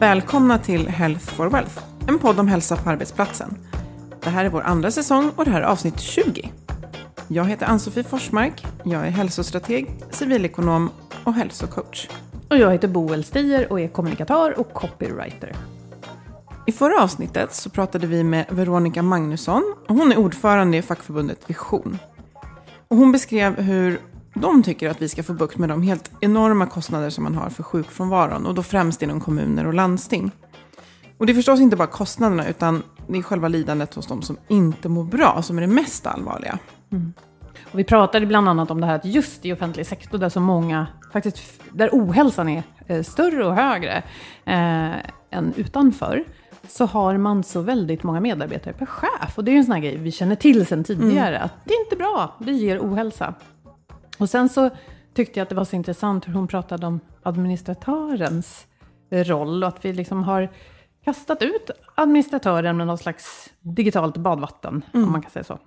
Välkomna till Health for Wealth, en podd om hälsa på arbetsplatsen. Det här är vår andra säsong och det här är avsnitt 20. Jag heter Ann-Sofie Forsmark, jag är hälsostrateg, civilekonom och hälsocoach. Och jag heter Boel Stier och är kommunikatör och copywriter. I förra avsnittet så pratade vi med Veronica Magnusson och hon är ordförande i fackförbundet Vision. Och hon beskrev hur de tycker att vi ska få bukt med de helt enorma kostnader som man har för sjukfrånvaron och då främst inom kommuner och landsting. Och det är förstås inte bara kostnaderna utan det är själva lidandet hos de som inte mår bra som är det mest allvarliga. Mm. Och vi pratade bland annat om det här att just i offentlig sektor där så många, faktiskt där ohälsan är eh, större och högre eh, än utanför, så har man så väldigt många medarbetare per chef. Och det är ju en sån här grej vi känner till sedan tidigare, mm. att det är inte bra, det ger ohälsa. Och sen så tyckte jag att det var så intressant hur hon pratade om administratörens roll och att vi liksom har kastat ut administratören med något slags digitalt badvatten, mm. om man kan säga så.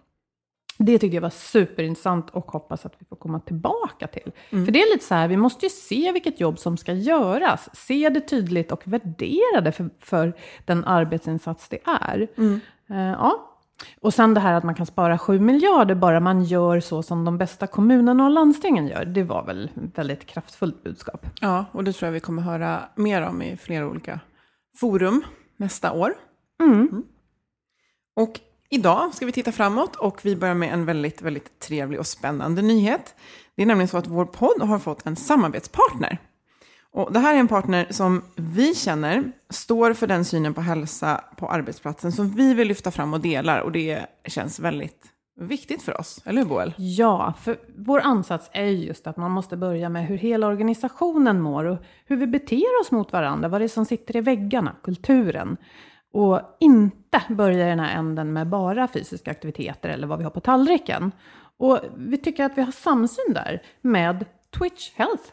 Det tyckte jag var superintressant och hoppas att vi får komma tillbaka till. Mm. För det är lite så här, vi måste ju se vilket jobb som ska göras. Se det tydligt och värdera det för, för den arbetsinsats det är. Mm. Uh, ja, och sen det här att man kan spara 7 miljarder bara man gör så som de bästa kommunerna och landstingen gör. Det var väl ett väldigt kraftfullt budskap. Ja, och det tror jag vi kommer höra mer om i flera olika forum nästa år. Mm. Mm. Och idag ska vi titta framåt och vi börjar med en väldigt, väldigt trevlig och spännande nyhet. Det är nämligen så att vår podd har fått en samarbetspartner. Och det här är en partner som vi känner står för den synen på hälsa på arbetsplatsen som vi vill lyfta fram och delar. Och det känns väldigt viktigt för oss, eller hur Boel? Ja, för vår ansats är just att man måste börja med hur hela organisationen mår och hur vi beter oss mot varandra, vad det är som sitter i väggarna, kulturen. Och inte börja i den här änden med bara fysiska aktiviteter eller vad vi har på tallriken. Och vi tycker att vi har samsyn där med Twitch Health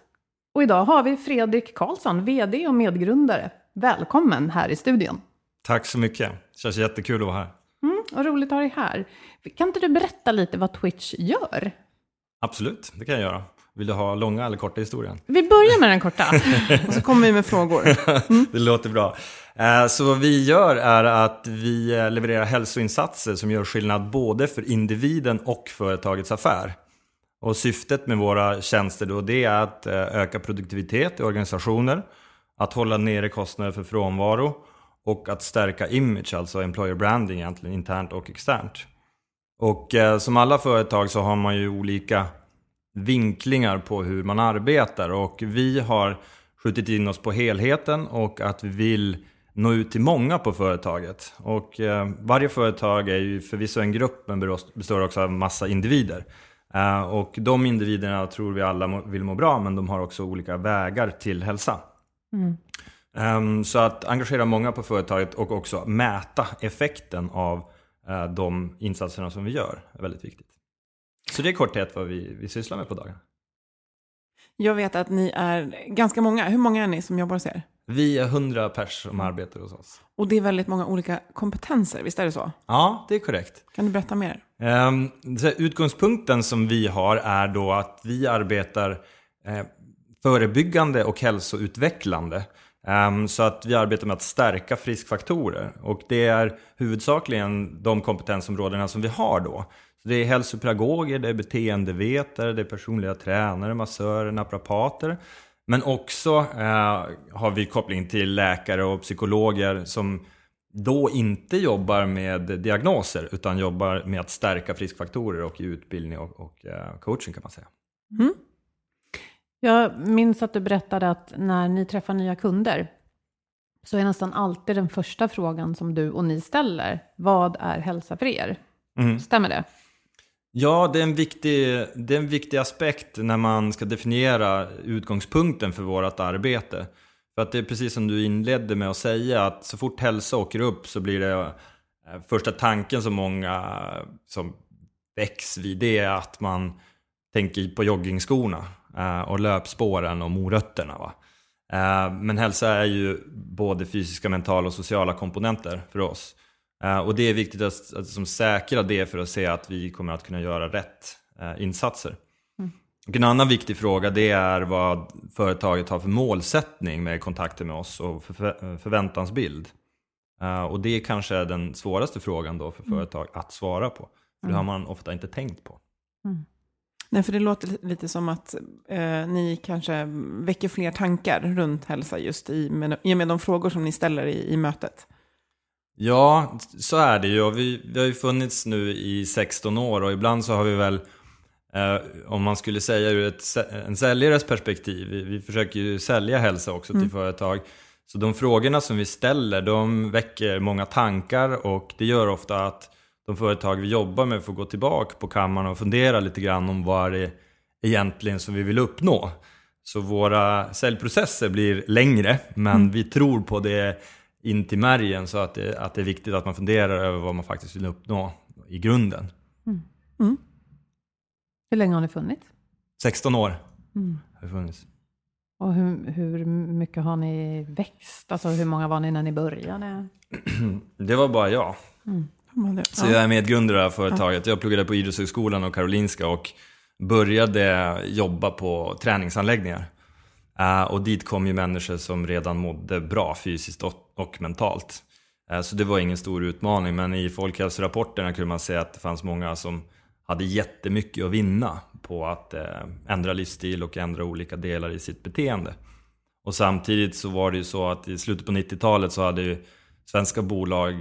och idag har vi Fredrik Karlsson, VD och medgrundare. Välkommen här i studion. Tack så mycket. Det känns jättekul att vara här. Mm, och roligt att ha dig här. Kan inte du berätta lite vad Twitch gör? Absolut, det kan jag göra. Vill du ha långa eller korta historien? Vi börjar med den korta. och så kommer vi med frågor. Mm. det låter bra. Eh, så vad vi gör är att vi eh, levererar hälsoinsatser som gör skillnad både för individen och företagets affär. Och syftet med våra tjänster då det är att eh, öka produktivitet i organisationer, att hålla nere kostnader för frånvaro och att stärka image, alltså employer branding egentligen internt och externt. Och eh, som alla företag så har man ju olika vinklingar på hur man arbetar och vi har skjutit in oss på helheten och att vi vill nå ut till många på företaget. Och eh, varje företag är ju förvisso en grupp men består också av massa individer. Eh, och de individerna tror vi alla vill må bra, men de har också olika vägar till hälsa. Mm. Um, så att engagera många på företaget och också mäta effekten av uh, de insatserna som vi gör är väldigt viktigt. Så det är korthet vad vi, vi sysslar med på dagen. Jag vet att ni är ganska många. Hur många är ni som jobbar hos er? Vi är hundra pers som arbetar hos oss. Och det är väldigt många olika kompetenser, visst är det så? Ja, det är korrekt. Kan du berätta mer? Um, utgångspunkten som vi har är då att vi arbetar eh, förebyggande och hälsoutvecklande. Um, så att vi arbetar med att stärka friskfaktorer. Och det är huvudsakligen de kompetensområdena som vi har då. Så det är hälsopedagoger, det är beteendevetare, det är personliga tränare, massörer, naprapater. Men också eh, har vi koppling till läkare och psykologer som då inte jobbar med diagnoser utan jobbar med att stärka friskfaktorer och utbildning och, och eh, coaching kan man säga. Mm. Jag minns att du berättade att när ni träffar nya kunder så är nästan alltid den första frågan som du och ni ställer, vad är hälsa för er? Mm. Stämmer det? Ja, det är, en viktig, det är en viktig aspekt när man ska definiera utgångspunkten för vårt arbete. För att det är precis som du inledde med att säga, att så fort hälsa åker upp så blir det eh, första tanken som många som väcks vid, det är att man tänker på joggingskorna eh, och löpspåren och morötterna. Va? Eh, men hälsa är ju både fysiska, mentala och sociala komponenter för oss. Uh, och det är viktigt att, att som säkra det för att se att vi kommer att kunna göra rätt uh, insatser. Mm. Och en annan viktig fråga det är vad företaget har för målsättning med kontakter med oss och för, förväntansbild. Uh, och det kanske är den svåraste frågan då för mm. företag att svara på. För det har man ofta inte tänkt på. Mm. Nej, för det låter lite som att eh, ni kanske väcker fler tankar runt hälsa just i, med, i med de frågor som ni ställer i, i mötet. Ja, så är det ju. Vi, vi har ju funnits nu i 16 år och ibland så har vi väl, eh, om man skulle säga ur ett, en säljares perspektiv, vi, vi försöker ju sälja hälsa också till mm. företag. Så de frågorna som vi ställer, de väcker många tankar och det gör ofta att de företag vi jobbar med får gå tillbaka på kammaren och fundera lite grann om vad det är egentligen som vi vill uppnå. Så våra säljprocesser blir längre, men mm. vi tror på det in till märgen så att det, att det är viktigt att man funderar över vad man faktiskt vill uppnå i grunden. Mm. Mm. Hur länge har ni funnits? 16 år mm. har vi funnits. Och hur, hur mycket har ni växt? Alltså hur många var ni när ni började? det var bara jag. Mm. Så jag är medgrundare av företaget. Jag pluggade på Idrottshögskolan och Karolinska och började jobba på träningsanläggningar. Uh, och dit kom ju människor som redan mådde bra fysiskt och, och mentalt. Uh, så det var ingen stor utmaning, men i folkhälsorapporterna kunde man se att det fanns många som hade jättemycket att vinna på att uh, ändra livsstil och ändra olika delar i sitt beteende. Och samtidigt så var det ju så att i slutet på 90-talet så hade ju svenska bolag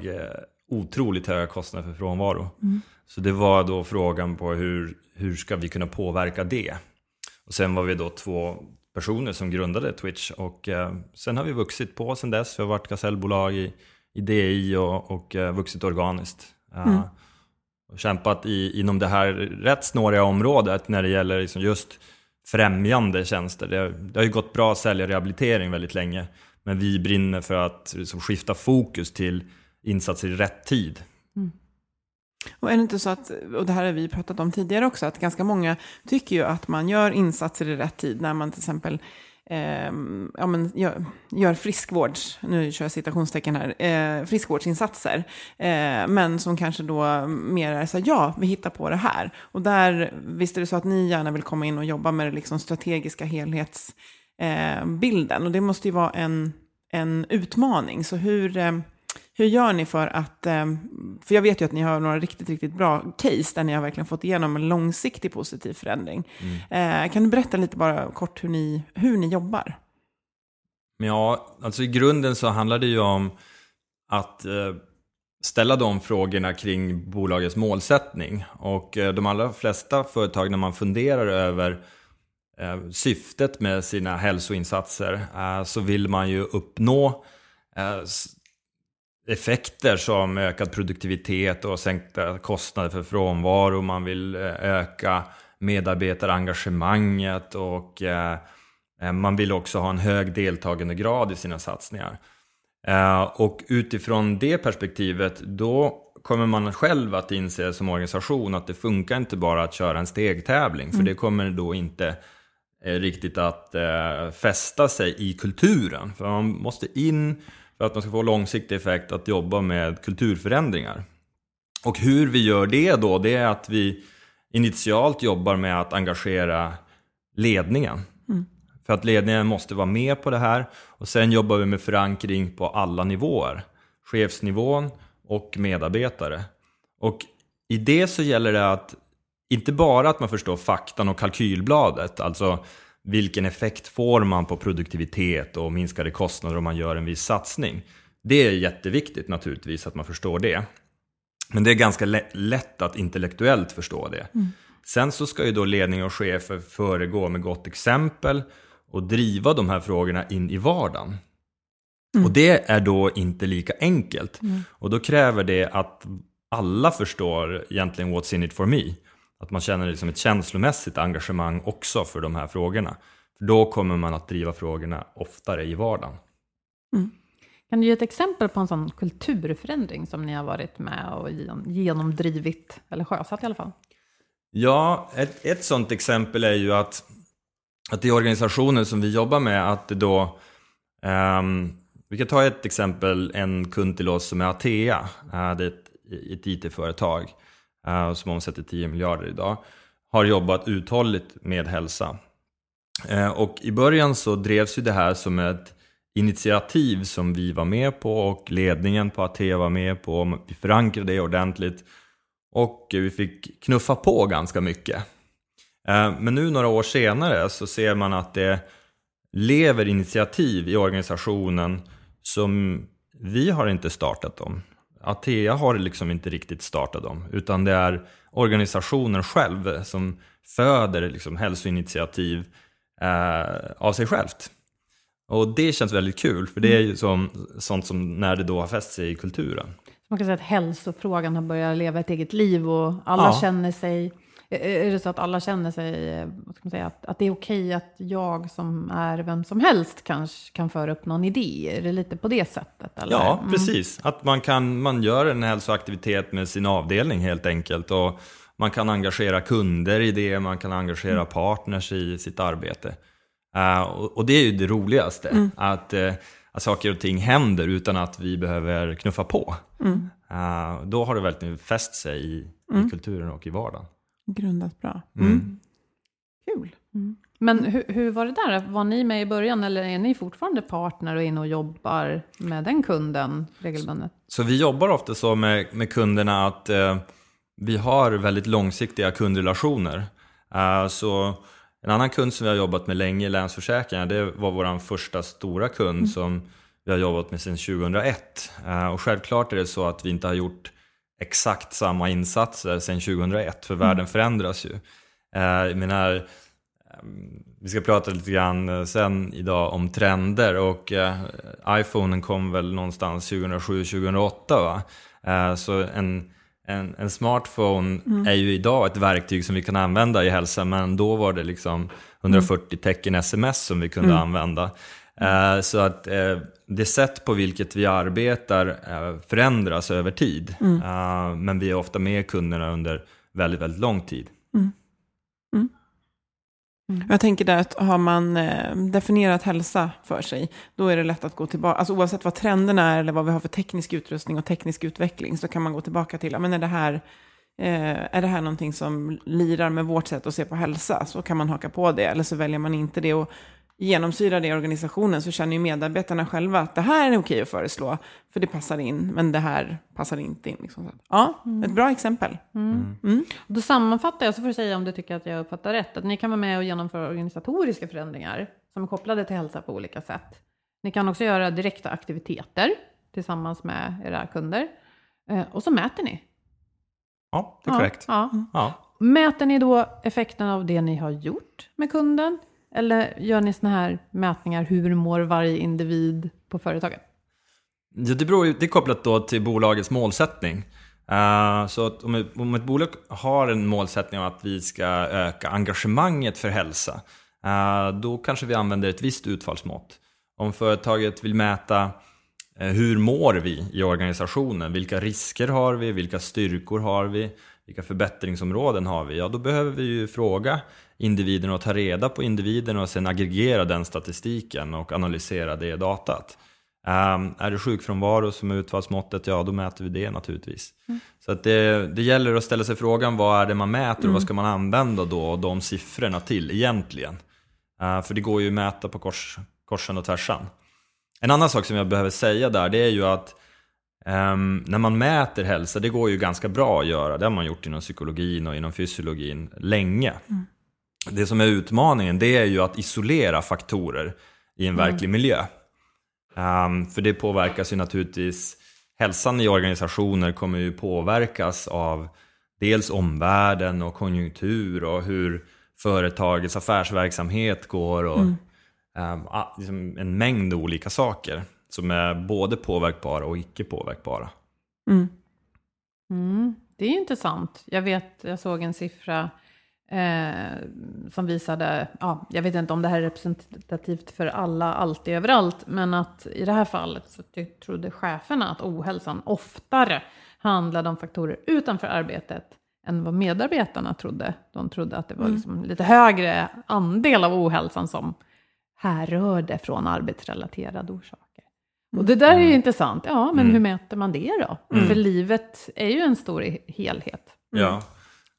otroligt höga kostnader för frånvaro. Mm. Så det var då frågan på hur, hur ska vi kunna påverka det? Och sen var vi då två personer som grundade Twitch och eh, sen har vi vuxit på sen dess. Vi har varit gasellbolag i, i DI och, och eh, vuxit organiskt. Eh, mm. och kämpat i, inom det här rätt snåriga området när det gäller liksom just främjande tjänster. Det, det har ju gått bra att sälja rehabilitering väldigt länge. Men vi brinner för att liksom, skifta fokus till insatser i rätt tid. Och är det inte så att, och det här har vi pratat om tidigare också, att ganska många tycker ju att man gör insatser i rätt tid när man till exempel eh, ja, men gör, gör friskvårds, nu kör jag citationstecken här, eh, friskvårdsinsatser. Eh, men som kanske då mer är så här, ja, vi hittar på det här. Och där, visst är det så att ni gärna vill komma in och jobba med det liksom strategiska helhetsbilden. Eh, och det måste ju vara en, en utmaning. Så hur eh, hur gör ni för att, ehm, för jag vet ju att ni har några riktigt, riktigt bra case där ni har verkligen fått igenom en långsiktig positiv förändring. Mm. Eh, kan du berätta lite bara kort hur ni, hur ni jobbar? Ja, alltså i grunden så handlar det ju om att eh, ställa de frågorna kring bolagets målsättning. Och eh, de allra flesta företag när man funderar över syftet med sina hälsoinsatser så vill man ju uppnå effekter som ökad produktivitet och sänkta kostnader för frånvaro. Man vill eh, öka medarbetarengagemanget och eh, eh, man vill också ha en hög deltagandegrad i sina satsningar. Och utifrån det perspektivet då kommer man själv att inse som organisation att det funkar inte bara att köra en stegtävling. För mm. det kommer då inte riktigt att fästa sig i kulturen. För man måste in, för att man ska få långsiktig effekt, att jobba med kulturförändringar. Och hur vi gör det då, det är att vi initialt jobbar med att engagera ledningen. Mm. För att ledningen måste vara med på det här. Och sen jobbar vi med förankring på alla nivåer. Chefsnivån och medarbetare. Och i det så gäller det att inte bara att man förstår faktan och kalkylbladet, alltså vilken effekt får man på produktivitet och minskade kostnader om man gör en viss satsning. Det är jätteviktigt naturligtvis att man förstår det. Men det är ganska lätt att intellektuellt förstå det. Mm. Sen så ska ju då ledning och chefer föregå med gott exempel och driva de här frågorna in i vardagen. Mm. Och det är då inte lika enkelt. Mm. Och då kräver det att alla förstår egentligen what's in it for me. Att man känner liksom ett känslomässigt engagemang också för de här frågorna. För då kommer man att driva frågorna oftare i vardagen. Mm. Kan du ge ett exempel på en sån kulturförändring som ni har varit med och genomdrivit, eller sjösatt i alla fall? Ja, ett, ett sånt exempel är ju att, att i organisationer som vi jobbar med, att det då um, vi kan ta ett exempel, en kund till oss som är Atea. Det är ett, ett IT-företag Eh, som omsätter 10 miljarder idag. Har jobbat uthålligt med hälsa. Eh, och i början så drevs ju det här som ett initiativ som vi var med på och ledningen på Atea var med på. Vi förankrade det ordentligt och vi fick knuffa på ganska mycket. Eh, men nu några år senare så ser man att det lever initiativ i organisationen som vi har inte startat dem. Atea har liksom inte riktigt startat dem, utan det är organisationen själv som föder liksom hälsoinitiativ eh, av sig självt. Och det känns väldigt kul, för det är ju som, sånt som när det då har fäst sig i kulturen. Man kan säga att hälsofrågan har börjat leva ett eget liv och alla ja. känner sig är det så att alla känner sig, vad ska man säga, att, att det är okej att jag som är vem som helst kanske kan föra upp någon idé? Är det lite på det sättet? Eller? Ja, mm. precis. Att man, kan, man gör en hälsoaktivitet med sin avdelning helt enkelt. Och man kan engagera kunder i det, man kan engagera mm. partners i sitt arbete. Uh, och, det är ju det roligaste, mm. att, uh, att saker och ting händer utan att vi behöver knuffa på. Uh, då har det verkligen fäst sig i, i mm. kulturen och i vardagen grundat bra. Mm. mm. Kul. Mm. Men hur, hur, var det där? Var ni med i början eller är ni fortfarande partner och inne och jobbar med den kunden regelbundet? Så vi jobbar ofta så med, med kunderna att eh, vi har väldigt långsiktiga kundrelationer. Uh, så en annan kund som vi har jobbat med länge, Länsförsäkringar, det var vår första stora kund mm. som vi har jobbat med sedan 2001. Uh, och självklart är det så att vi inte har gjort exakt samma insatser sedan 2001, för mm. världen förändras ju. Eh, menar, ehm, vi ska prata lite grann eh, sen idag om trender och eh, iPhonen kom väl någonstans 2007-2008 va? Eh, så en, en, en smartphone mm. är ju idag ett verktyg som vi kan använda i hälsa men då var det liksom 140 mm. tecken sms som vi kunde mm. använda. Eh, så att eh, det sätt på vilket vi arbetar eh, förändras över tid. Mm. men vi är ofta med kunderna under väldigt, väldigt lång tid. Mm. Mm. mm. Jag tänker där att har man definierat hälsa för sig, då är det lätt att gå tillbaka, alltså oavsett vad trenderna är eller vad vi har för teknisk utrustning och teknisk utveckling, så kan man gå tillbaka till, men är det här är det här någonting som lirar med vårt sätt att se på hälsa så kan man haka på det, eller så väljer man inte det. Och genomsyrar det i organisationen så känner ju medarbetarna själva att det här är okej att föreslå, för det passar in, men det här passar inte in. Liksom. Ja, mm. ett bra exempel. Mm. mm. Mm. Då sammanfattar jag, så får du säga om du tycker att jag uppfattar rätt, att ni kan vara med och genomföra organisatoriska förändringar som är kopplade till hälsa på olika sätt. Ni kan också göra direkta aktiviteter tillsammans med era kunder. Eh, och så mäter ni. Ja, det är korrekt. Ja, ja. Mäter ni då effekten av det ni har gjort med kunden? Eller gör ni sådana här mätningar, hur mår varje individ på företaget? Ja, det, beror, det är kopplat då till bolagets målsättning. Uh, så att om, ett, om ett bolag har en målsättning om att vi ska öka engagemanget för hälsa, uh, då kanske vi använder ett visst utfallsmått. Om företaget vill mäta uh, hur mår vi i organisationen, vilka risker har vi, vilka styrkor har vi, vilka förbättringsområden har vi? Ja, då behöver vi ju fråga individen och ta reda på individen och sen aggregera den statistiken och analysera det datat. Um, är det sjukfrånvaro som är utfallsmåttet, ja då mäter vi det naturligtvis. Mm. Så att det, det gäller att ställa sig frågan vad är det man mäter och mm. vad ska man använda då de siffrorna till egentligen? Uh, för det går ju att mäta på kors, korsen och tvärsan. En annan sak som jag behöver säga där det är ju att um, när man mäter hälsa, det går ju ganska bra att göra. Det har man gjort inom psykologin och inom fysiologin länge. Mm. Det som är utmaningen det är ju att isolera faktorer i en verklig mm. miljö. Um, för det påverkas ju naturligtvis, hälsan i organisationer kommer ju påverkas av dels omvärlden och konjunktur och hur företagets affärsverksamhet går och mm. um, en mängd olika saker som är både påverkbara och icke påverkbara. Mm. Mm, det är intressant. Jag vet, jag såg en siffra Eh, som visade, ja, jag vet inte om det här är representativt för alla, alltid, överallt, men att i det här fallet så trodde cheferna att ohälsan oftare handlade om faktorer utanför arbetet än vad medarbetarna trodde. De trodde att det var mm. liksom lite högre andel av ohälsan som härrörde från arbetsrelaterade orsaker. Och det där är ju mm. intressant. Ja, men mm. hur mäter man det då? Mm. För livet är ju en stor helhet. Ja.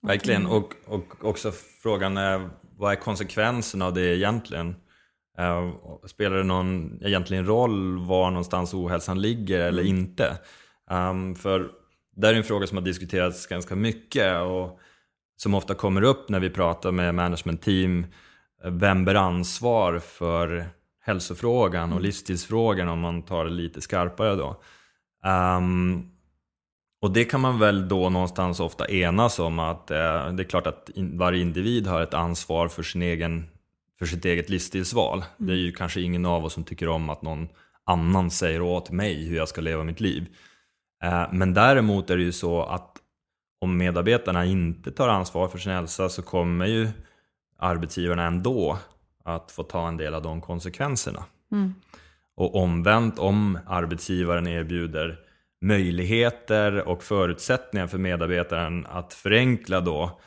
Verkligen, och, och också frågan är vad är konsekvensen av det egentligen? Uh, spelar det någon egentligen roll var någonstans ohälsan ligger eller inte? Um, för det är en fråga som har diskuterats ganska mycket och som ofta kommer upp när vi pratar med management-team. Vem bär ansvar för hälsofrågan och mm. livsstilsfrågan om man tar det lite skarpare då? Um, och det kan man väl då någonstans ofta enas om att eh, det är klart att in, varje individ har ett ansvar för, sin egen, för sitt eget livsstilsval. Mm. Det är ju kanske ingen av oss som tycker om att någon annan säger åt mig hur jag ska leva mitt liv. Eh, men däremot är det ju så att om medarbetarna inte tar ansvar för sin hälsa så kommer ju arbetsgivarna ändå att få ta en del av de konsekvenserna. Mm. Och omvänt om arbetsgivaren erbjuder möjligheter och förutsättningar för medarbetaren att förenkla då,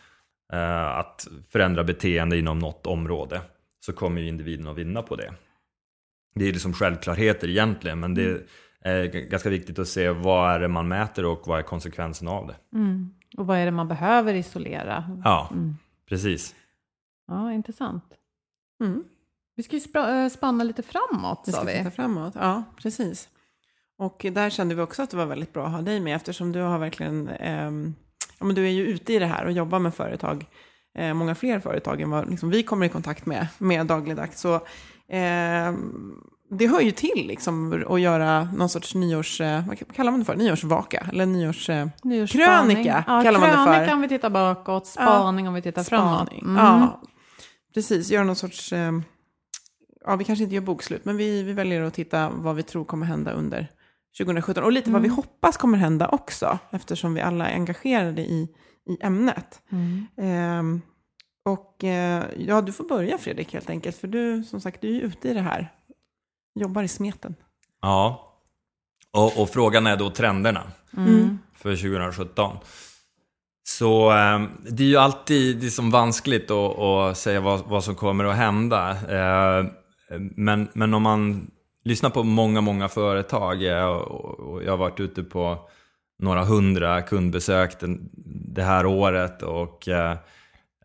eh, att förändra beteende inom något område, så kommer ju individen att vinna på det. Det är liksom självklarheter egentligen, men det är ganska viktigt att se vad är det man mäter och vad är konsekvensen av det. Mm. Och vad är det man behöver isolera? Ja, mm. precis. Ja, intressant. Mm. Vi ska ju eh, spanna lite framåt, sa vi. Vi ska framåt, ja, precis. Och där kände vi också att det var väldigt bra att ha dig med eftersom du har verkligen, eh, ja men du är ju ute i det här och jobbar med företag, eh, många fler företag än vad liksom, vi kommer i kontakt med, med dagligdags. Så eh, det hör ju till liksom att göra någon sorts nyårs, eh, vad kallar man det för, nyårsvaka? Eller nyårs, eh, krönika ja, kallar man det för. Krönika om vi tittar bakåt, spaning ja, om vi tittar framåt. Mm. Ja, precis, göra någon sorts, eh, ja vi kanske inte gör bokslut, men vi, vi väljer att titta vad vi tror kommer hända under 2017. Och lite mm. vad vi mm. hoppas kommer hända också, eftersom vi alla är engagerade i, i ämnet. Mm. Eh, och eh, ja, du får börja Fredrik helt enkelt, för du som sagt, du är ju ute i det här. Jobbar i smeten. Ja, och, och frågan är då trenderna mm. för 2017. Så eh, det är ju alltid liksom vanskligt att, att säga vad, vad, som kommer att hända. Eh, men, men om man lyssnar på många, många företag eh, och jag har varit ute på några hundra kundbesök det här året och eh,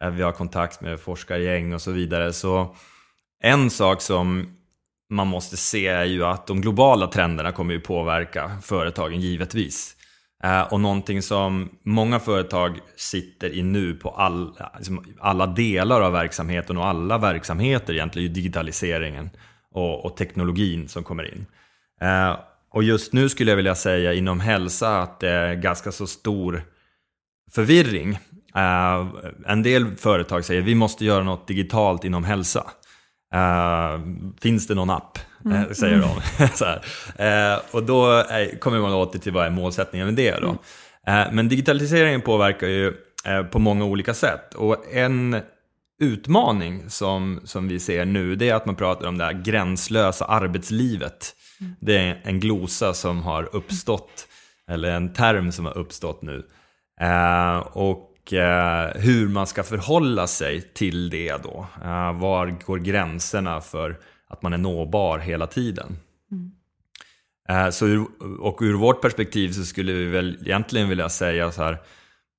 eh, vi har kontakt med forskargäng och så vidare. Så en sak som man måste se är ju att de globala trenderna kommer ju påverka företagen givetvis. Eh, och någonting som många företag sitter i nu på all, liksom alla delar av verksamheten och alla verksamheter egentligen är ju digitaliseringen och, och teknologin som kommer in. Eh, och just nu skulle jag vilja säga inom hälsa att det är ganska så stor förvirring. Eh, en del företag säger vi måste göra något digitalt inom hälsa. Uh, finns det någon app? Eh, mm. säger de. uh, och då kommer man åter till vad är målsättningen med det då. Eh, men digitaliseringen påverkar ju på många olika sätt. Och en utmaning som, som vi ser nu, det är att man pratar om det här gränslösa arbetslivet. Det är en glosa som har uppstått, eller en term som har uppstått nu. Eh, och eh, hur man ska förhålla sig till det då. Eh, var går gränserna för att man är nåbar hela tiden? Eh, Så ur, och ur vårt perspektiv så skulle vi väl egentligen vilja säga så här,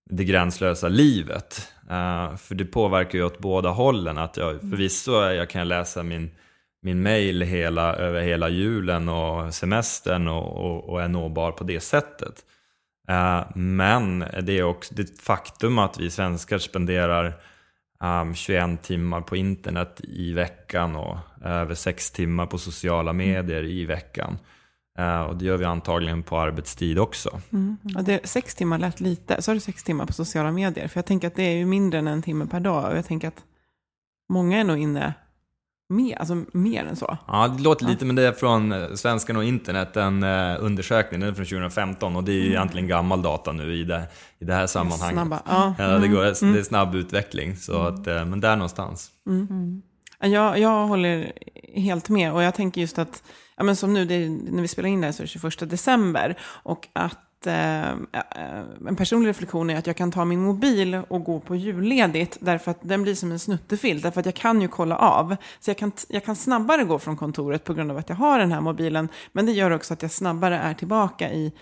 det gränslösa livet. För det påverkar ju åt båda hållen. Att jag, förvisso jag kan läsa min, min mail hela, över hela julen och semestern och, och, och är nåbar på det sättet. Eh, men det är också det faktum att vi svenskar spenderar um, 21 timmar på internet i veckan och över 6 timmar på sociala medier i veckan. Eh, och det gör vi antagligen på arbetstid också. Ja, det, sex timmar lät lite. Så har du sex timmar på sociala medier? För jag tänker att det är ju mindre än en timme per dag. Och jag tänker att många är nog inne mer, alltså mer än så. Ja, det låter lite, men det är från eh, Svenskarna och internet, en eh, undersökning, den är från 2015 och det är ju egentligen gammal data nu i det, i det här sammanhanget. Snabba. Ja. Ja, det, går, det är snabb utveckling, så att, eh, men där någonstans. Jag, jag håller helt med och jag tänker just att, ja, men som nu, det, är- när vi spelar in det här så är det 21 december och att att eh, eh, en personlig reflektion är att jag kan ta min mobil och gå på julledigt därför att den blir som en snuttefilt, därför att jag kan ju kolla av. Så jag kan, jag kan snabbare gå från kontoret på grund av att jag har den här mobilen, men det gör också att jag snabbare är tillbaka i,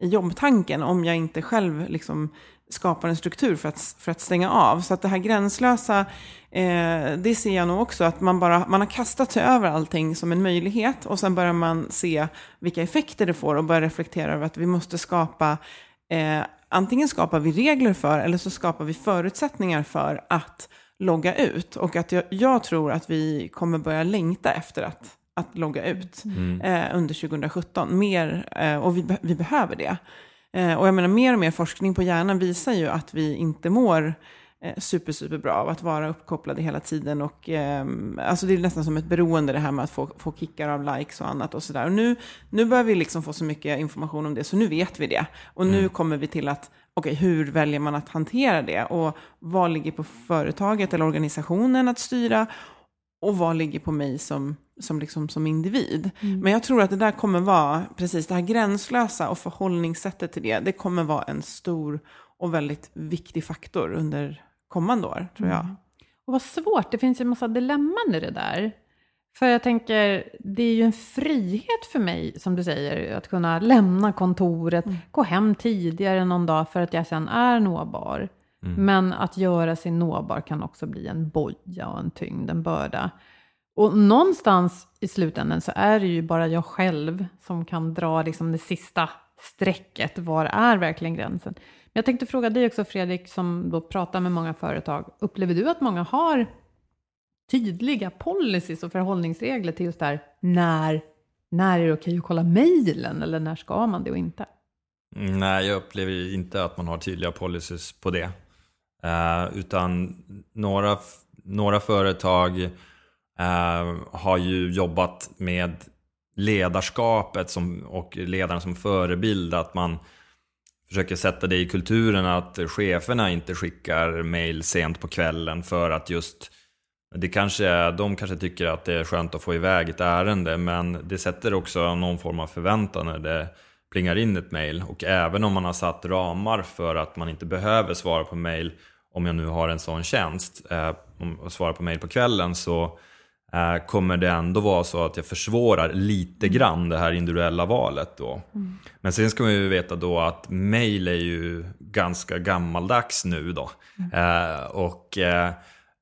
i jobbtanken om jag inte själv liksom skapar en struktur för att, för att stänga av. Så att det här gränslösa, eh, det ser jag nog också, att man, bara, man har kastat sig över allting som en möjlighet och sen börjar man se vilka effekter det får och börjar reflektera över att vi måste skapa, eh, antingen skapar vi regler för eller så skapar vi förutsättningar för att logga ut. Och att jag, jag tror att vi kommer börja längta efter att, att logga ut eh, under 2017. Mer, eh, och vi, vi behöver det. Eh, och jag menar, mer och mer forskning på hjärnan visar ju att vi inte mår eh, super, super bra av att vara uppkopplade hela tiden. Och, ehm, alltså det är nästan som ett beroende det här med att få, få kickar av likes och annat och sådär. Och nu, nu börjar vi liksom få så mycket information om det, så nu vet vi det. Och nu kommer vi till att, okej, hur väljer man att hantera det? Och vad ligger på företaget eller organisationen att styra? Och vad ligger på mig som, som, liksom, som individ? Men jag tror att det där kommer vara, precis det här gränslösa och förhållningssättet till det, det kommer vara en stor och väldigt viktig faktor under kommande år, tror jag. Och vad svårt, det finns ju en massa dilemman i det där. För jag tänker, det är ju en frihet för mig, som du säger, att kunna lämna kontoret, gå hem tidigare någon dag för att jag sen är nåbar. Men att göra sig nåbar kan också bli en boja och en tyngd, en börda. Och någonstans i slutändan så är det ju bara jag själv som kan dra liksom det sista strecket. Var är verkligen gränsen? Men jag tänkte fråga dig också Fredrik, som då pratar med många företag. Upplever du att många har tydliga policies och förhållningsregler till just där när, när är det okej att kolla mejlen eller när ska man det och inte? Mm, Nej, jag upplever inte att man har tydliga policies på det. Eh, utan några, några företag eh, har ju jobbat med ledarskapet som, och ledarna som förebild. Att man försöker sätta det i kulturen att cheferna inte skickar mail sent på kvällen för att just det kanske, de kanske tycker att det är skönt att få iväg ett ärende men det sätter också någon form av förväntan när det plingar in ett mail. Och även om man har satt ramar för att man inte behöver svara på mail om jag nu har en sån tjänst eh, och svara på mail på kvällen så eh, kommer det ändå vara så att jag försvårar lite grann det här individuella valet då. Men sen ska man ju veta då att mail är ju ganska gammaldags nu då. Eh, och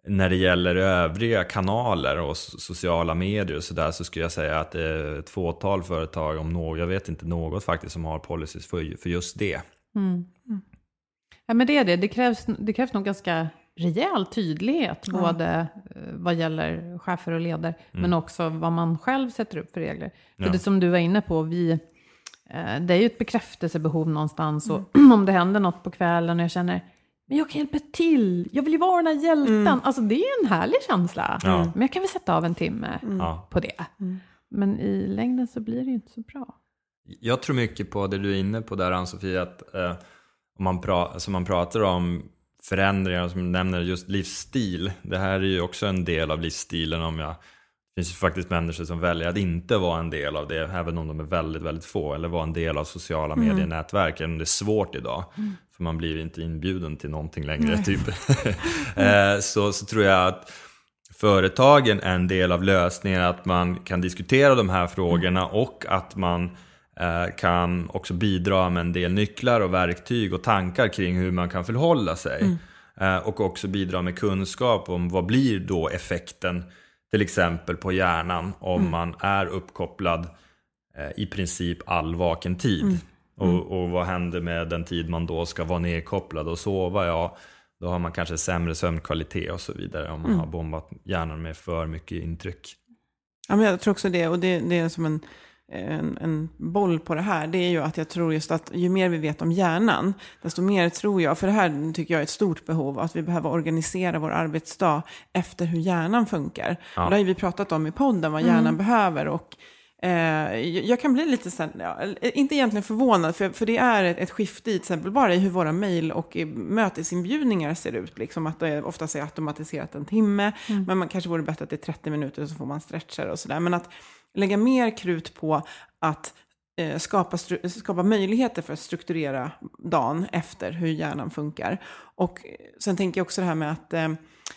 när det gäller övriga kanaler och so- sociala medier och sådär så skulle jag säga att det är ett fåtal företag, om något, jag vet inte något faktiskt, som har policies för, för just det. Ja, men det är det. Det krävs, det krävs nog ganska rejäl tydlighet, både eh, vad gäller chefer och ledare, men också vad man själv sätter upp för regler. För Ja. det som du var inne på, vi, eh, det är ju ett bekräftelsebehov någonstans. Och om det händer något på kvällen och jag känner, men jag kan hjälpa till, jag vill ju vara den här hjälten. Alltså det är en härlig känsla. Ja. Men jag kan väl sätta av en timme Ja. på det. Men i längden så blir det ju inte så bra. Jag tror mycket på det du är inne på där Ann-Sofie, att eh, om man, pra, alltså man pratar om förändringar som nämner just livsstil. Det här är ju också en del av livsstilen om jag det finns ju faktiskt människor som väljer att inte vara en del av det, även om de är väldigt, väldigt få, eller vara en del av sociala mm. medienätverk, även om det är svårt idag. Mm. För man blir inte inbjuden till någonting längre, typ. Eh, så, så tror jag att företagen är en del av lösningen, att man kan diskutera de här frågorna mm. och att man eh, kan också bidra med en del nycklar och verktyg och tankar kring hur man kan förhålla sig. Mm. Eh, och också bidra med kunskap om vad blir då effekten till exempel på hjärnan om mm. man är uppkopplad eh, i princip all vaken tid. Mm. Mm. Och, och, vad händer med den tid man då ska vara nedkopplad och sova? Ja, då har man kanske sämre sömnkvalitet och så vidare om man mm. har bombat hjärnan med för mycket intryck. Ja, men jag tror också det, och det, det är som en en, en boll på det här, det är ju att jag tror just att ju mer vi vet om hjärnan, desto mer tror jag, för det här tycker jag är ett stort behov, att vi behöver organisera vår arbetsdag efter hur hjärnan funkar. Ja. Och det har vi pratat om i podden, vad hjärnan mm. behöver. Och eh, jag kan bli lite, sen, ja, inte egentligen förvånad, för, för det är ett, ett skifte i till exempel bara i hur våra mejl och mötesinbjudningar ser ut. Liksom att det oftast är automatiserat en timme, mm. men man kanske vore bättre att det är 30 minuter så får man stretchar och sådär. Men att lägga mer krut på att eh, skapa, skapa möjligheter för att strukturera dagen efter hur hjärnan funkar. Och eh, sen tänker jag också det här med att eh,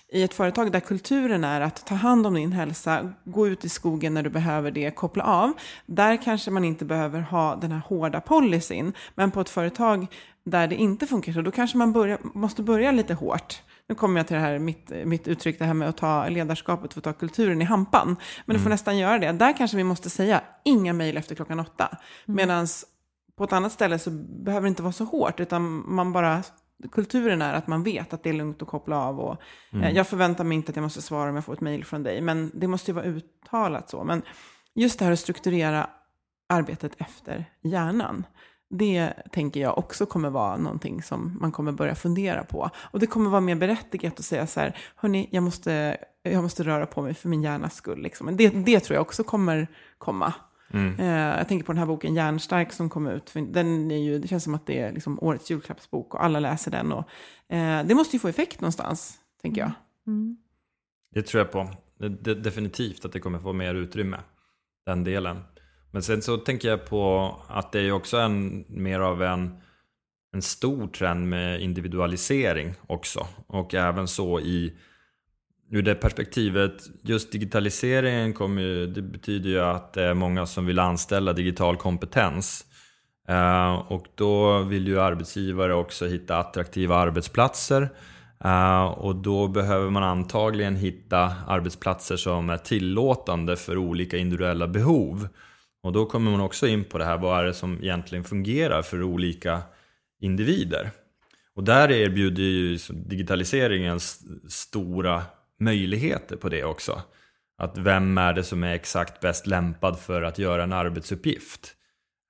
i ett företag där kulturen är att ta hand om din hälsa, gå ut i skogen när du behöver det, koppla av. Där kanske man inte behöver ha den här hårda policyn. Men på ett företag där det inte funkar så, då kanske man börja, måste börja lite hårt nu kommer jag till det här, mitt, mitt uttryck, det här med att ta ledarskapet för att ta kulturen i hampan. Men du får mm. nästan göra det. Där kanske vi måste säga, inga mejl efter klockan åtta. Mm. Medan på ett annat ställe så behöver det inte vara så hårt, utan man bara kulturen är att man vet att det är lugnt att koppla av. Och, mm. eh, jag förväntar mig inte att jag måste svara om jag får ett mejl från dig, men det måste ju vara uttalat så. Men just det här att strukturera arbetet efter hjärnan. Det tänker jag också kommer vara någonting som man kommer börja fundera på. Och det kommer vara mer berättigat att säga så här, hörni, jag måste, jag måste röra på mig för min hjärnas skull. Liksom. Det, det tror jag också kommer komma. Mm. Eh, jag tänker på den här boken Hjärnstark som kom ut. Den är ju, det känns som att det är liksom årets julklappsbok och alla läser den. Och, eh, det måste ju få effekt någonstans, tänker jag. Mm. Det tror jag på. Det, det, definitivt att det kommer få mer utrymme, den delen. Men sen så tänker jag på att det är ju också en mer av en, en stor trend med individualisering också. Och även så i ur det perspektivet, just digitaliseringen kommer ju, det betyder ju att det är många som vill anställa digital kompetens. Uh, och då vill ju arbetsgivare också hitta attraktiva arbetsplatser. Uh, och då behöver man antagligen hitta arbetsplatser som är tillåtande för olika individuella behov. Och då kommer man också in på det här, vad är det som egentligen fungerar för olika individer? Och där erbjuder ju digitaliseringen stora möjligheter på det också. Att vem är det som är exakt bäst lämpad för att göra en arbetsuppgift?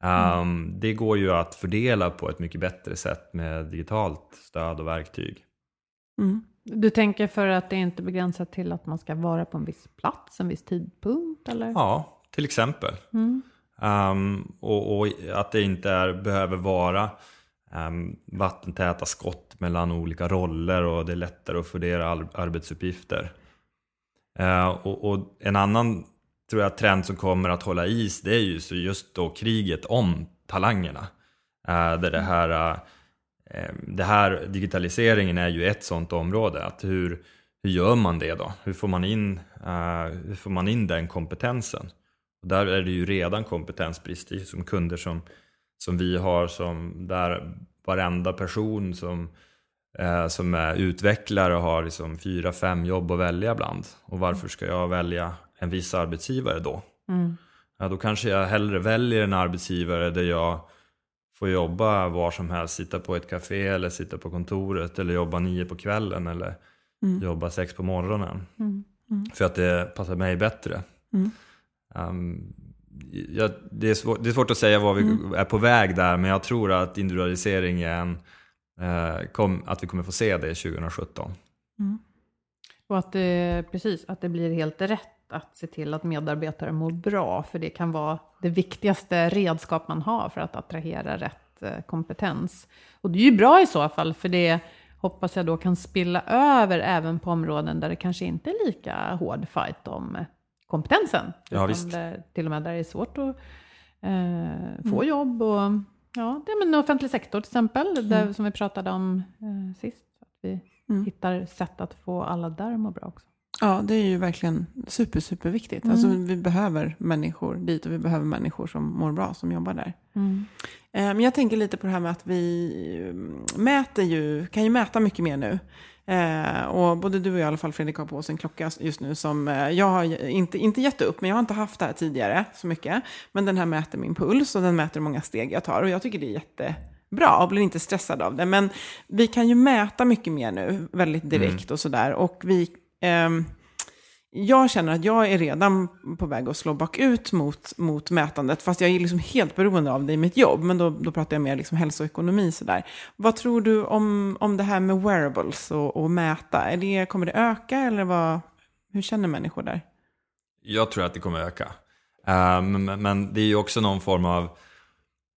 Mm. Um, det går ju att fördela på ett mycket bättre sätt med digitalt stöd och verktyg. Mm. Du tänker för att det inte är begränsat till att man ska vara på en viss plats, en viss tidpunkt? Eller? Ja, till exempel. Mm. Um, och, och, att det inte är, behöver vara um, vattentäta skott mellan olika roller och det är lättare att fördela arbetsuppgifter. Uh, och, och, en annan tror jag, trend som kommer att hålla is det är ju så just då kriget om talangerna. Uh, där det här, uh, det här digitaliseringen är ju ett sådant område. Att hur, hur gör man det då? Hur får man in, hur får man in den kompetensen? Där är det ju redan kompetensbrist i som kunder som, som vi har som där varenda person som, eh, som är utvecklare har liksom fyra, fem jobb att välja bland. Och varför ska jag välja en viss arbetsgivare då? Mm. Ja, då kanske jag hellre väljer en arbetsgivare där jag får jobba var som helst, sitta på ett café eller sitta på kontoret eller jobba nio på kvällen eller mm. jobba sex på morgonen. Mm. mm. För att det passar mig bättre. Um, ja, det, är svår, det, är svårt att säga var vi mm. är på väg där, men jag tror att individualiseringen, eh, kom, att vi kommer få se det 2017. Mm. Och att det, precis, att det blir helt rätt att se till att medarbetare mår bra, för det kan vara det viktigaste redskap man har för att attrahera rätt eh, kompetens. Och det är ju bra i så fall, för det hoppas jag då kan spilla över även på områden där det kanske inte är lika hård fight om eh, kompetensen. Ja, visst. Där, till och med där det är svårt att eh, få jobb. Och, ja, det är med offentlig sektor till exempel, där, som vi pratade om eh, sist. Att vi hittar sätt att få alla där att må bra också. Ja, det är ju verkligen super, superviktigt. Alltså, vi behöver människor dit och vi behöver människor som mår bra, som jobbar där. Eh, Men jag tänker lite på det här med att vi eh, mäter ju, kan ju mäta mycket mer nu. Eh, och både du och jag i alla fall, Fredrik, har på oss en klocka just nu som eh, jag har inte, inte gett upp, men jag har inte haft det här tidigare så mycket. Men den här mäter min puls och den mäter hur många steg jag tar och jag tycker det är jättebra och blir inte stressad av det. Men vi kan ju mäta mycket mer nu, väldigt direkt och sådär. Och vi... ehm, jag känner att jag är redan på väg att slå bakut mot, mot mätandet, fast jag är liksom helt beroende av det i mitt jobb. Men då, då pratar jag mer liksom hälsoekonomi. Sådär. Vad tror du om, om det här med wearables och, och mäta? Är det, kommer det öka eller vad, hur känner människor där? Jag tror att det kommer öka. Um, men, det är ju också någon form av,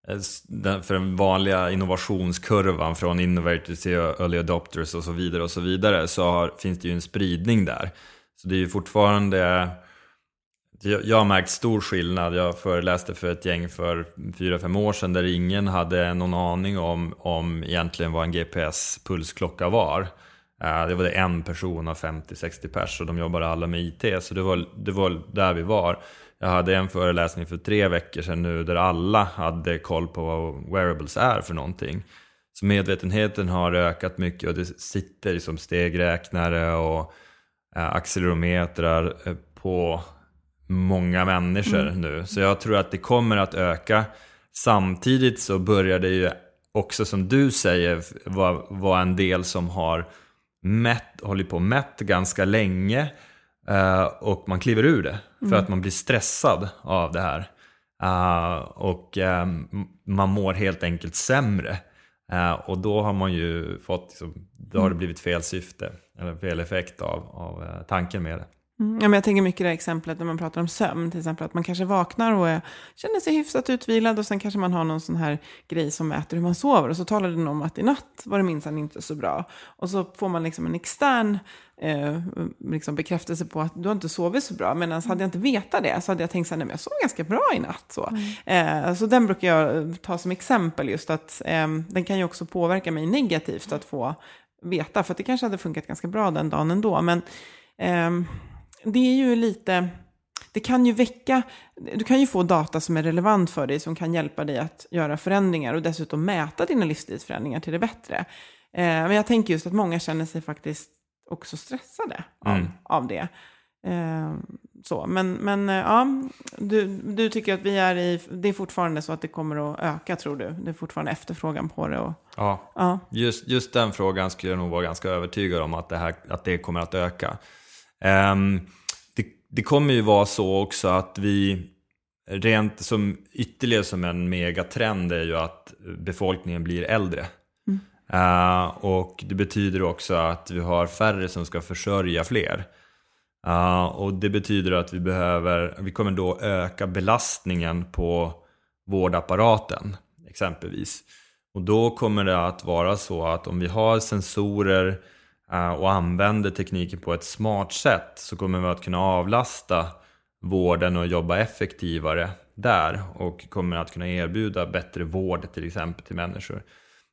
eh, för den vanliga innovationskurvan från innovators till early adopters och så vidare och så vidare så har, finns det ju en spridning där. Så det är ju fortfarande, jag, har märkt stor skillnad. Jag föreläste för ett gäng för fyra fem år sedan där ingen hade någon aning om, om egentligen vad en GPS-pulsklocka var. Eh, det var det en person av 50-60 pers och de jobbade alla med IT, så det var, det var där vi var. Jag hade en föreläsning för tre veckor sedan nu där alla hade koll på vad wearables är för någonting. Så medvetenheten har ökat mycket och det sitter som stegräknare och accelerometrar eh, på många människor nu. Så jag tror att det kommer att öka. Samtidigt så börjar det ju också som du säger vara vara en del som har mätt, hållit på och mätt ganska länge eh, och man kliver ur det för att man blir stressad av det här. Eh, och eh, m- man mår helt enkelt sämre. Eh, och då har man ju fått, liksom, då har det blivit fel syfte eller fel effekt av, av eh, tanken med det. Mm, ja, men jag tänker mycket det här exemplet när man pratar om sömn, till exempel att man kanske vaknar och är, känner sig hyfsat utvilad och sen kanske man har någon sån här grej som mäter hur man sover och så talar den om att i natt var det minsann inte så bra. Och så får man liksom en extern eh, liksom bekräftelse på att du har inte sovit så bra, medan hade jag inte vetat det så hade jag tänkt så här, nej men jag sov ganska bra i natt. Så, eh, så den brukar jag ta som exempel just att eh, den kan ju också påverka mig negativt att få veta, för att det kanske hade funkat ganska bra den dagen ändå. Men ehm, det är ju lite, det kan ju väcka, du kan ju få data som är relevant för dig, som kan hjälpa dig att göra förändringar och dessutom mäta dina livsstilsförändringar till det bättre. Eh, men jag tänker just att många känner sig faktiskt också stressade av, Mm. av det. Eh, så, men men eh, ja, du, du tycker att vi är i, det är fortfarande så att det kommer att öka tror du? Det är fortfarande efterfrågan på det och, Ja, ja. just, just den frågan skulle jag nog vara ganska övertygad om att det, här, att det kommer att öka. Ehm, det, det kommer ju vara så också att vi, rent som ytterligare som en megatrend är ju att befolkningen blir äldre. Eh, och det betyder också att vi har färre som ska försörja fler. Eh, och det betyder att vi behöver, vi kommer då öka belastningen på vårdapparaten exempelvis. Och då kommer det att vara så att om vi har sensorer och använder tekniken på ett smart sätt så kommer vi att kunna avlasta vården och jobba effektivare där och kommer att kunna erbjuda bättre vård till exempel till människor.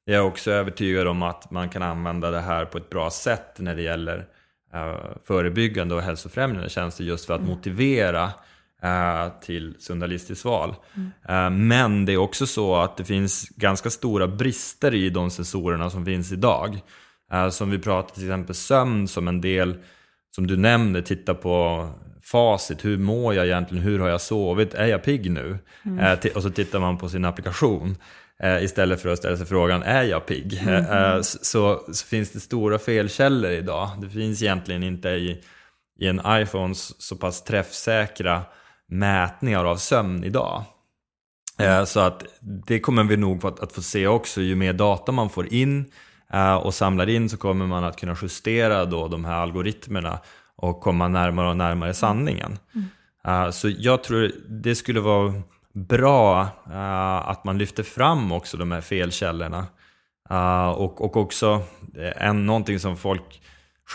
Jag är också övertygad om att man kan använda det här på ett bra sätt när det gäller eh, förebyggande och hälsofrämjande tjänster just för att motivera eh, till sunda livsstilsval. Eh, men det är också så att det finns ganska stora brister i de sensorerna som finns idag. Eh, som vi pratar till exempel sömn som en del, som du nämnde, titta på facit. Hur mår jag egentligen? Hur har jag sovit? Är jag pigg nu? Eh, ti- och så tittar man på sin applikation. Eh, istället för att ställa sig frågan, är jag pigg? Eh, eh, så, så finns det stora felkällor idag. Det finns egentligen inte i, i en iPhone s- så pass träffsäkra mätningar av sömn idag. Eh, Så att det kommer vi nog att, att få se också. Ju mer data man får in eh, och samlar in så kommer man att kunna justera då de här algoritmerna och komma närmare och närmare sanningen. Eh, Så jag tror det skulle vara bra uh, att man lyfter fram också de här felkällorna. Och, och också en, någonting som folk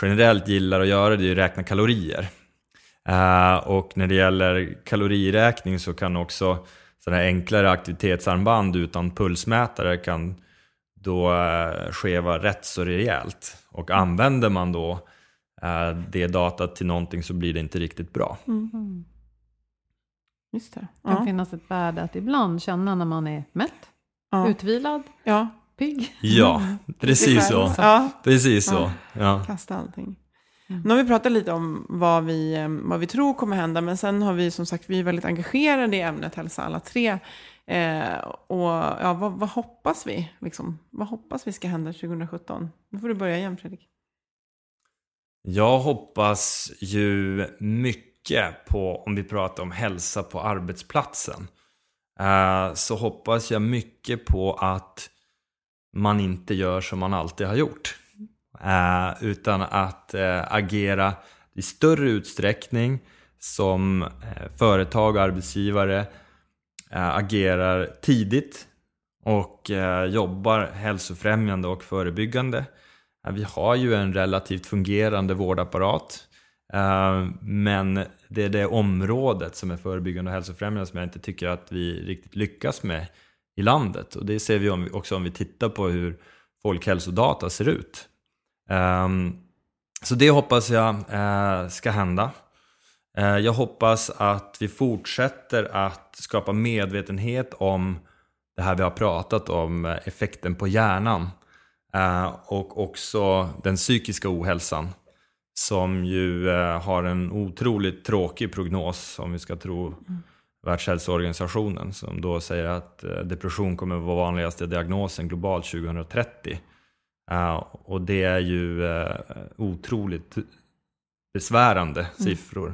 generellt gillar att göra det är att räkna kalorier. Och när det gäller kaloriräkning så kan också sådana enklare aktivitetsarmband utan pulsmätare kan då uh, skeva rätt så rejält. Och använder man då uh, det datat till någonting så blir det inte riktigt bra. Mm. Just det. Det kan Ja. finnas ett värde att ibland känna när man är mätt, Ja. utvilad, ja. pigg. Ja, precis så. Ja, Precis så. Ja. kasta allting. Nu har vi pratat lite om vad vi, eh, vad vi tror kommer hända, men sen har vi som sagt, vi är väldigt engagerade i ämnet hälsa alla tre. Eh, och ja, vad, vad hoppas vi? Liksom? Vad hoppas vi ska hända 2017? Nu får du börja igen Fredrik. Jag hoppas ju mycket på, om vi pratar om hälsa på arbetsplatsen, eh, så hoppas jag mycket på att man inte gör som man alltid har gjort. Eh, utan att eh, agera i större utsträckning som eh, företag och arbetsgivare Eh, agerar tidigt och eh, jobbar hälsofrämjande och förebyggande. Eh, vi har ju en relativt fungerande vårdapparat. Men det är det området som är förebyggande och hälsofrämjande som jag inte tycker att vi riktigt lyckas med i landet. Och det ser vi också om vi tittar på hur folkhälsodata ser ut. Ehm, så det hoppas jag ska hända. Eh, jag hoppas att vi fortsätter att skapa medvetenhet om det här vi har pratat om, eh, effekten på hjärnan. Eh, och också den psykiska ohälsan. Som ju har en otroligt tråkig prognos om vi ska tro Världshälsoorganisationen. Som då säger att depression kommer att vara vanligaste diagnosen globalt 2030. Och det är ju otroligt besvärande siffror.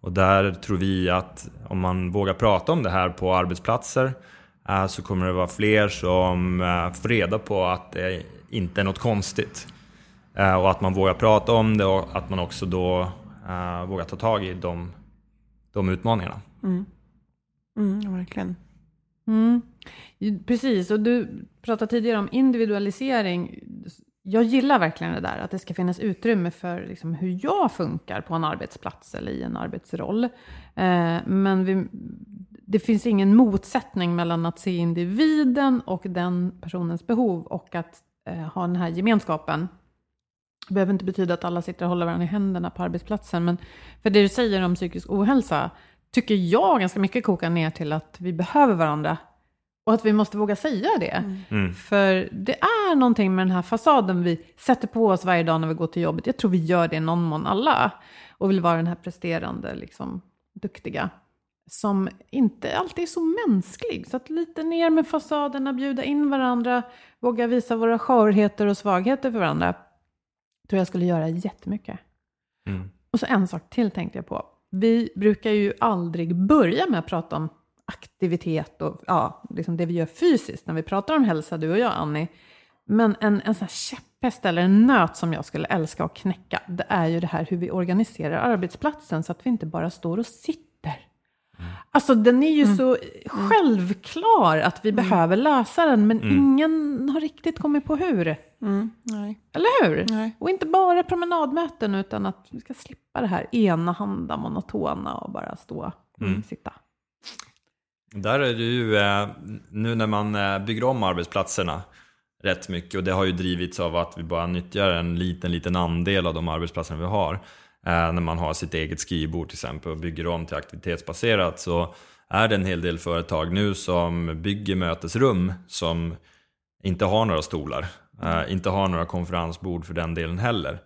Och där tror vi att om man vågar prata om det här på arbetsplatser eh, så kommer det vara fler som eh, får reda på att det inte är något konstigt. Eh, Och att man vågar prata om det och att man också då eh, vågar ta tag i de, de utmaningarna. Mm, ja, verkligen. Mm. Precis, och du pratade tidigare om individualisering. Jag gillar verkligen det där, att det ska finnas utrymme för liksom, hur jag funkar på en arbetsplats eller i en arbetsroll. Eh, men vi, det finns ingen motsättning mellan att se individen och den personens behov och att eh, ha den här gemenskapen. Det behöver inte betyda att alla sitter och håller varandra i händerna på arbetsplatsen, men för det du säger om psykisk ohälsa tycker jag ganska mycket kokar ner till att vi behöver varandra och att vi måste våga säga det. Mm. För det är någonting med den här fasaden vi sätter på oss varje dag när vi går till jobbet. Jag tror vi gör det någon mån alla. Och vill vara den här presterande, liksom, duktiga. Som inte alltid är så mänsklig. Så att lite ner med fasaderna, bjuda in varandra, våga visa våra skörheter och svagheter för varandra. Tror jag skulle göra jättemycket. Mm. Och så en sak till tänkte jag på. Vi brukar ju aldrig börja med att prata om aktivitet och ja, liksom det vi gör fysiskt när vi pratar om hälsa, du och jag Annie. Men en, en sån här käpphäst eller en nöt som jag skulle älska att knäcka, det är ju det här hur vi organiserar arbetsplatsen så att vi inte bara står och sitter. Alltså den är ju så självklar att vi behöver lösa den, men ingen har riktigt kommit på hur. Mm, nej. Eller hur? Nej. Och inte bara promenadmöten, utan att vi ska slippa det här enahanda, monotona och bara stå och Mm. sitta. Där är det ju, eh, nu när man eh, bygger om arbetsplatserna rätt mycket och det har ju drivits av att vi bara nyttjar en liten, liten andel av de arbetsplatser vi har. Eh, när man har sitt eget skrivbord till exempel och bygger om till aktivitetsbaserat så är det en hel del företag nu som bygger mötesrum som inte har några stolar. Inte har några konferensbord för den delen heller.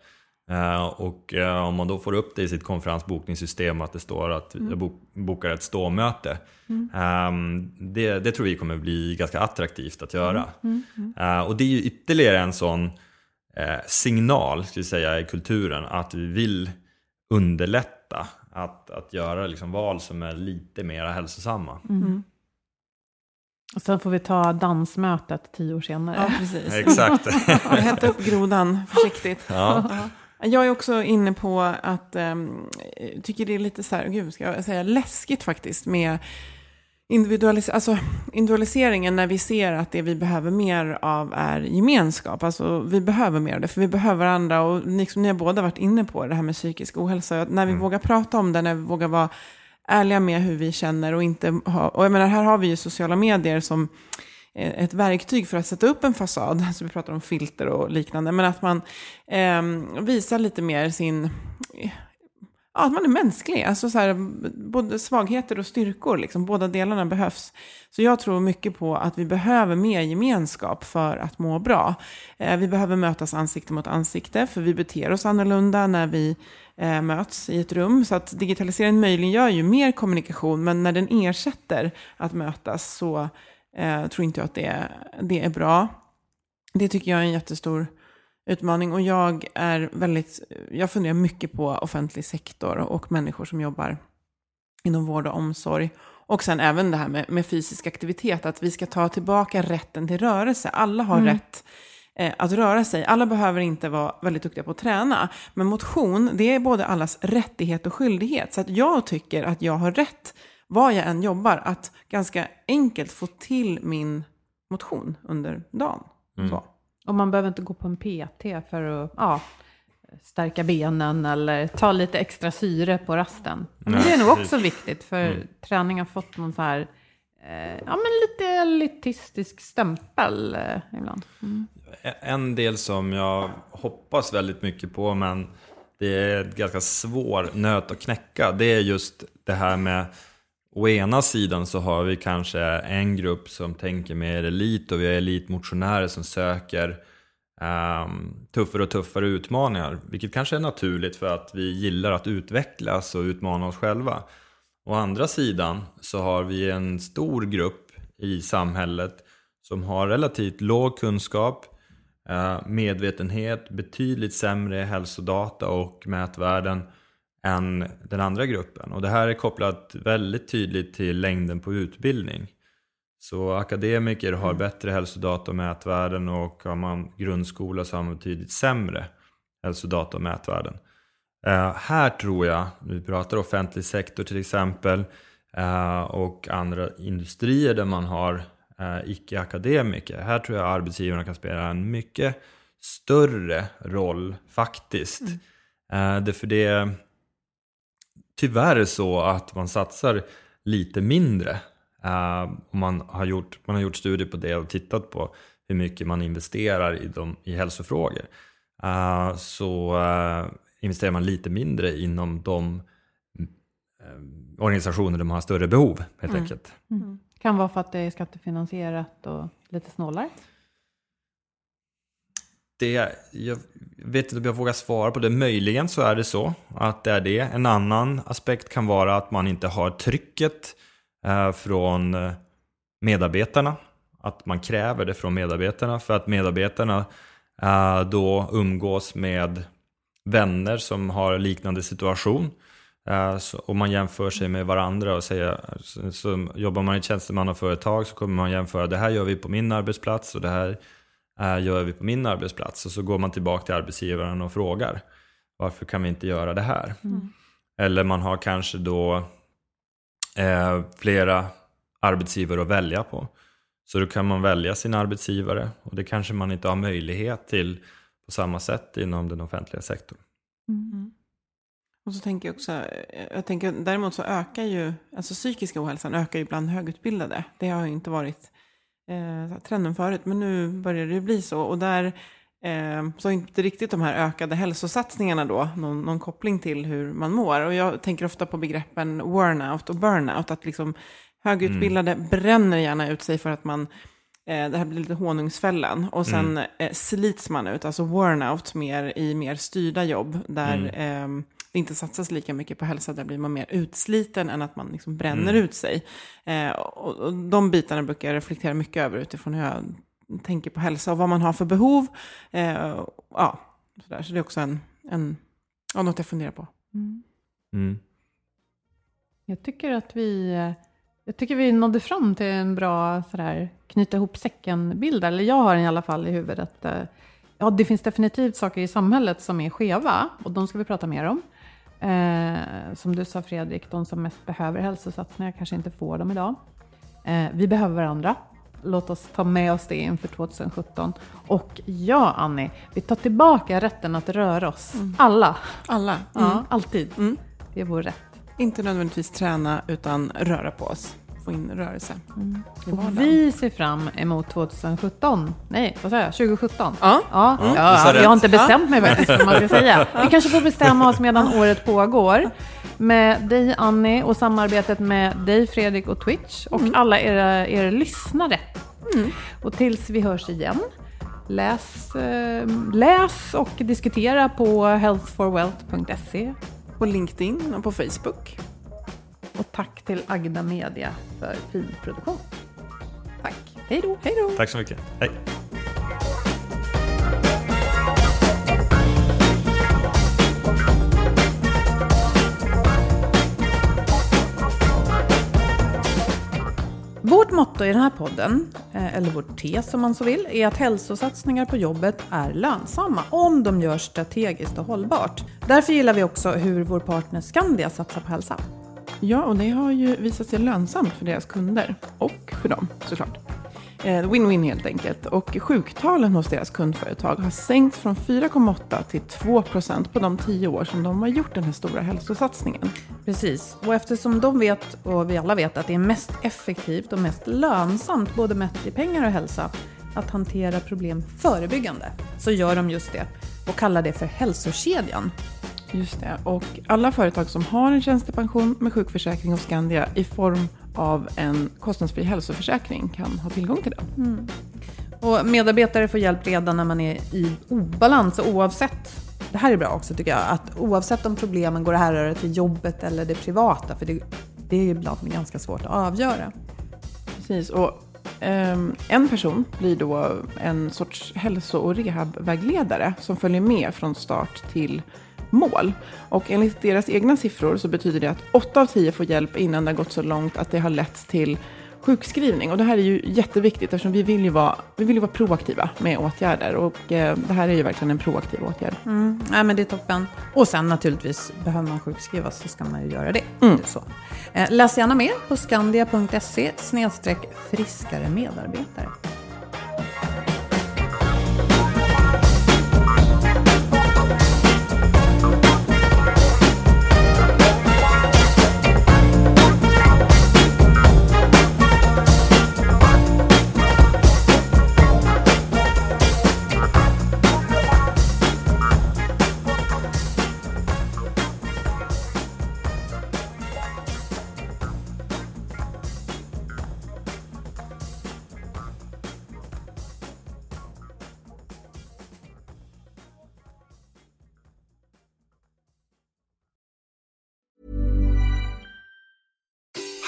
Eh, och eh, om man då får upp det i sitt konferensbokningssystem att det står att jag bok, bokar ett ståmöte. ehm, det, det tror vi kommer bli ganska attraktivt att göra. Eh, och det är ju ytterligare en sån signal ska vi säga, i kulturen att vi vill underlätta att, att göra liksom val som är lite mer hälsosamma. Och sen får vi ta dansmötet tio år senare. Ja, precis. Exakt. Hämta upp grodan försiktigt. ja. Jag är också inne på att, um, tycker det är lite så här, gud ska jag säga läskigt faktiskt med individualis alltså, individualiseringen när vi ser att det vi behöver mer av är gemenskap. Alltså, vi behöver mer av det, för vi behöver varandra. Och liksom, ni har båda varit inne på det här med psykisk ohälsa. När vi mm. vågar prata om det, när vi vågar vara ärliga med hur vi känner och inte ha... Och jag menar, här har vi ju sociala medier som Eh, ett verktyg för att sätta upp en fasad. Alltså vi pratar om filter och liknande. Men att man eh, visar lite mer sin ja, att man är mänsklig. Alltså så här, både svagheter och styrkor, liksom, båda delarna behövs. Så jag tror mycket på att vi behöver mer gemenskap för att må bra. Eh, vi behöver mötas ansikte mot ansikte, för vi beter oss annorlunda när vi eh, möts i ett rum. Så att digitaliseringen möjliggör ju mer kommunikation, men när den ersätter att mötas så eh, tror inte jag att det, det är bra. Det tycker jag är en jättestor utmaning. Och jag är väldigt, jag funderar mycket på offentlig sektor och människor som jobbar inom vård och omsorg. Och sen även det här med, med fysisk aktivitet, att vi ska ta tillbaka rätten till rörelse. Alla har mm. rätt eh, att röra sig. Alla behöver inte vara väldigt duktiga på att träna. Men motion, det är både allas rättighet och skyldighet. Så att jag tycker att jag har rätt, var jag än jobbar, att ganska enkelt få till min motion under dagen. Mm. Så. Och man behöver inte gå på en PT för att ja, stärka benen eller ta lite extra syre på rasten. Men det är nog också viktigt, för mm. träning har fått någon så här, eh, ja men lite elitistisk stämpel eh, ibland. Mm. En del som jag hoppas väldigt mycket på, men det är ett ganska svår nöt att knäcka, det är just det här med Å ena sidan så har vi kanske en grupp som tänker mer elit och vi har elitmotionärer som söker um, tuffare och tuffare utmaningar. Vilket kanske är naturligt för att vi gillar att utvecklas och utmana oss själva. Å andra sidan så har vi en stor grupp i samhället som har relativt låg kunskap, uh, medvetenhet, betydligt sämre hälsodata och mätvärden än den andra gruppen. Och det här är kopplat väldigt tydligt till längden på utbildning. Så akademiker har mm. bättre hälsodata och mätvärden och har man grundskola så har man betydligt sämre hälsodata och mätvärden. Uh, här tror jag, vi pratar offentlig sektor till exempel uh, och andra industrier där man har uh, icke-akademiker. Här tror jag arbetsgivarna kan spela en mycket större roll faktiskt. Mm. för det tyvärr så att man satsar lite mindre. Uh, man, har gjort, man har gjort studier på det och tittat på hur mycket man investerar i, de, i hälsofrågor. Uh, så uh, investerar man lite mindre inom de organisationer där man har större behov helt mm. enkelt. Mm. Kan vara för att det är skattefinansierat och lite snålare? Det, jag vet inte om jag vågar svara på det. Möjligen så är det så att det är det. En annan aspekt kan vara att man inte har trycket eh, från eh, medarbetarna. Att man kräver det från medarbetarna för att medarbetarna eh, då umgås med vänner som har liknande situation. Så, och man jämför sig med varandra och säger, så, jobbar man i ett tjänstemannaföretag så kommer man jämföra det här gör vi på min arbetsplats och det här gör vi på min arbetsplats? Och så går man tillbaka till arbetsgivaren och frågar varför kan vi inte göra det här? Mm. Eller man har kanske då eh, flera arbetsgivare att välja på. Så då kan man välja sin arbetsgivare och det kanske man inte har möjlighet till på samma sätt inom den offentliga sektorn. Mm. Och så tänker jag också, eh, jag tänker däremot så ökar ju, alltså psykiska ohälsan ökar ju bland högutbildade. Det har ju inte varit eh, trenden förut, men nu börjar det bli så. Och där eh, så har inte riktigt de här ökade hälsosatsningarna då någon, någon, koppling till hur man mår. Och jag tänker ofta på begreppen wornout och burnout, att liksom högutbildade mm. bränner gärna ut sig för att man eh, det här blir lite honungsfällan. Och sen mm. eh, slits man ut, alltså wornout mer i mer styrda jobb. Där mm. Det inte satsas lika mycket på hälsa, där blir man mer utsliten än att man liksom bränner mm. ut sig. Eh, och, och, de bitarna brukar jag reflektera mycket över utifrån hur jag tänker på hälsa och vad man har för behov. Eh, ja, så, så det är också en, en, ja, något jag funderar på. Mm. Mm. Jag tycker att vi jag tycker vi nådde fram till en bra sådär, knyta ihop säcken-bild. Eller jag har den i alla fall i huvudet. Eh, ja, det finns definitivt saker i samhället som är skeva och de ska vi prata mer om. Eh, som du sa Fredrik, de som mest behöver hälsosatsningar kanske inte får dem idag. Eh, vi behöver varandra. Låt oss ta med oss det inför 2017. Och ja, Annie, vi tar tillbaka rätten att röra oss. Alla. Alla. Ja, alltid. Mm. Det är vår rätt. Inte nödvändigtvis träna, utan röra på oss. Få in rörelse i Och vi ser fram emot 2017. Nej, vad säger jag? 2017? Ja. Ja, sa ja jag har inte bestämt mig faktiskt vad man ska säga. Vi kanske får bestämma oss medan året pågår. Med dig Annie och samarbetet med dig Fredrik och Twitch och alla era, era lyssnare. Och tills vi hörs igen, läs, eh, läs och diskutera på healthforwealth.se. På LinkedIn och på Facebook. Och tack till Agda Media för fin produktion. Tack. Hej då. Hej då! Tack så mycket. Hej. Vårt motto i den här podden, eh, eller vårt tes om man så vill, är att hälsosatsningar på jobbet är lönsamma om de görs strategiskt och hållbart. Därför gillar vi också hur vår partner Skandia satsar på hälsa. Ja, och det har ju visat sig lönsamt för deras kunder. Och för dem, såklart. Eh, win-win helt enkelt. Och sjuktalen hos deras kundföretag har sänkts från 4,8 till 2 procent på de tio år som de har gjort den här stora hälsosatsningen. Precis, och eftersom de vet, och vi alla vet, att det är mest effektivt och mest lönsamt, både mätt i pengar och hälsa, att hantera problem förebyggande, så gör de just det och kallar det för hälsokedjan. Just det. Och alla företag som har en tjänstepension med sjukförsäkring hos Skandia i form av en kostnadsfri hälsoförsäkring kan ha tillgång till den. Och medarbetare får hjälp redan när man är i obalans oavsett det här är bra också tycker jag, att oavsett om problemen går att härröra till jobbet eller det privata, för det, det är ibland ganska svårt att avgöra. Precis, och ehm, en person blir då en sorts hälso och rehabvägledare som följer med från start till mål. Och enligt deras egna siffror så betyder det att 8 av 10 får hjälp innan det har gått så långt att det har lett till sjukskrivning. Och det här är ju jätteviktigt eftersom vi vill ju vara, vi vill ju vara proaktiva med åtgärder. Och eh, det här är ju verkligen en proaktiv åtgärd. Mm, nej, men det är toppen. Och sen naturligtvis, behöver man sjukskrivas så ska man ju göra det. Mm. det så. Eh, läs gärna mer på skandia.se friskare medarbetare.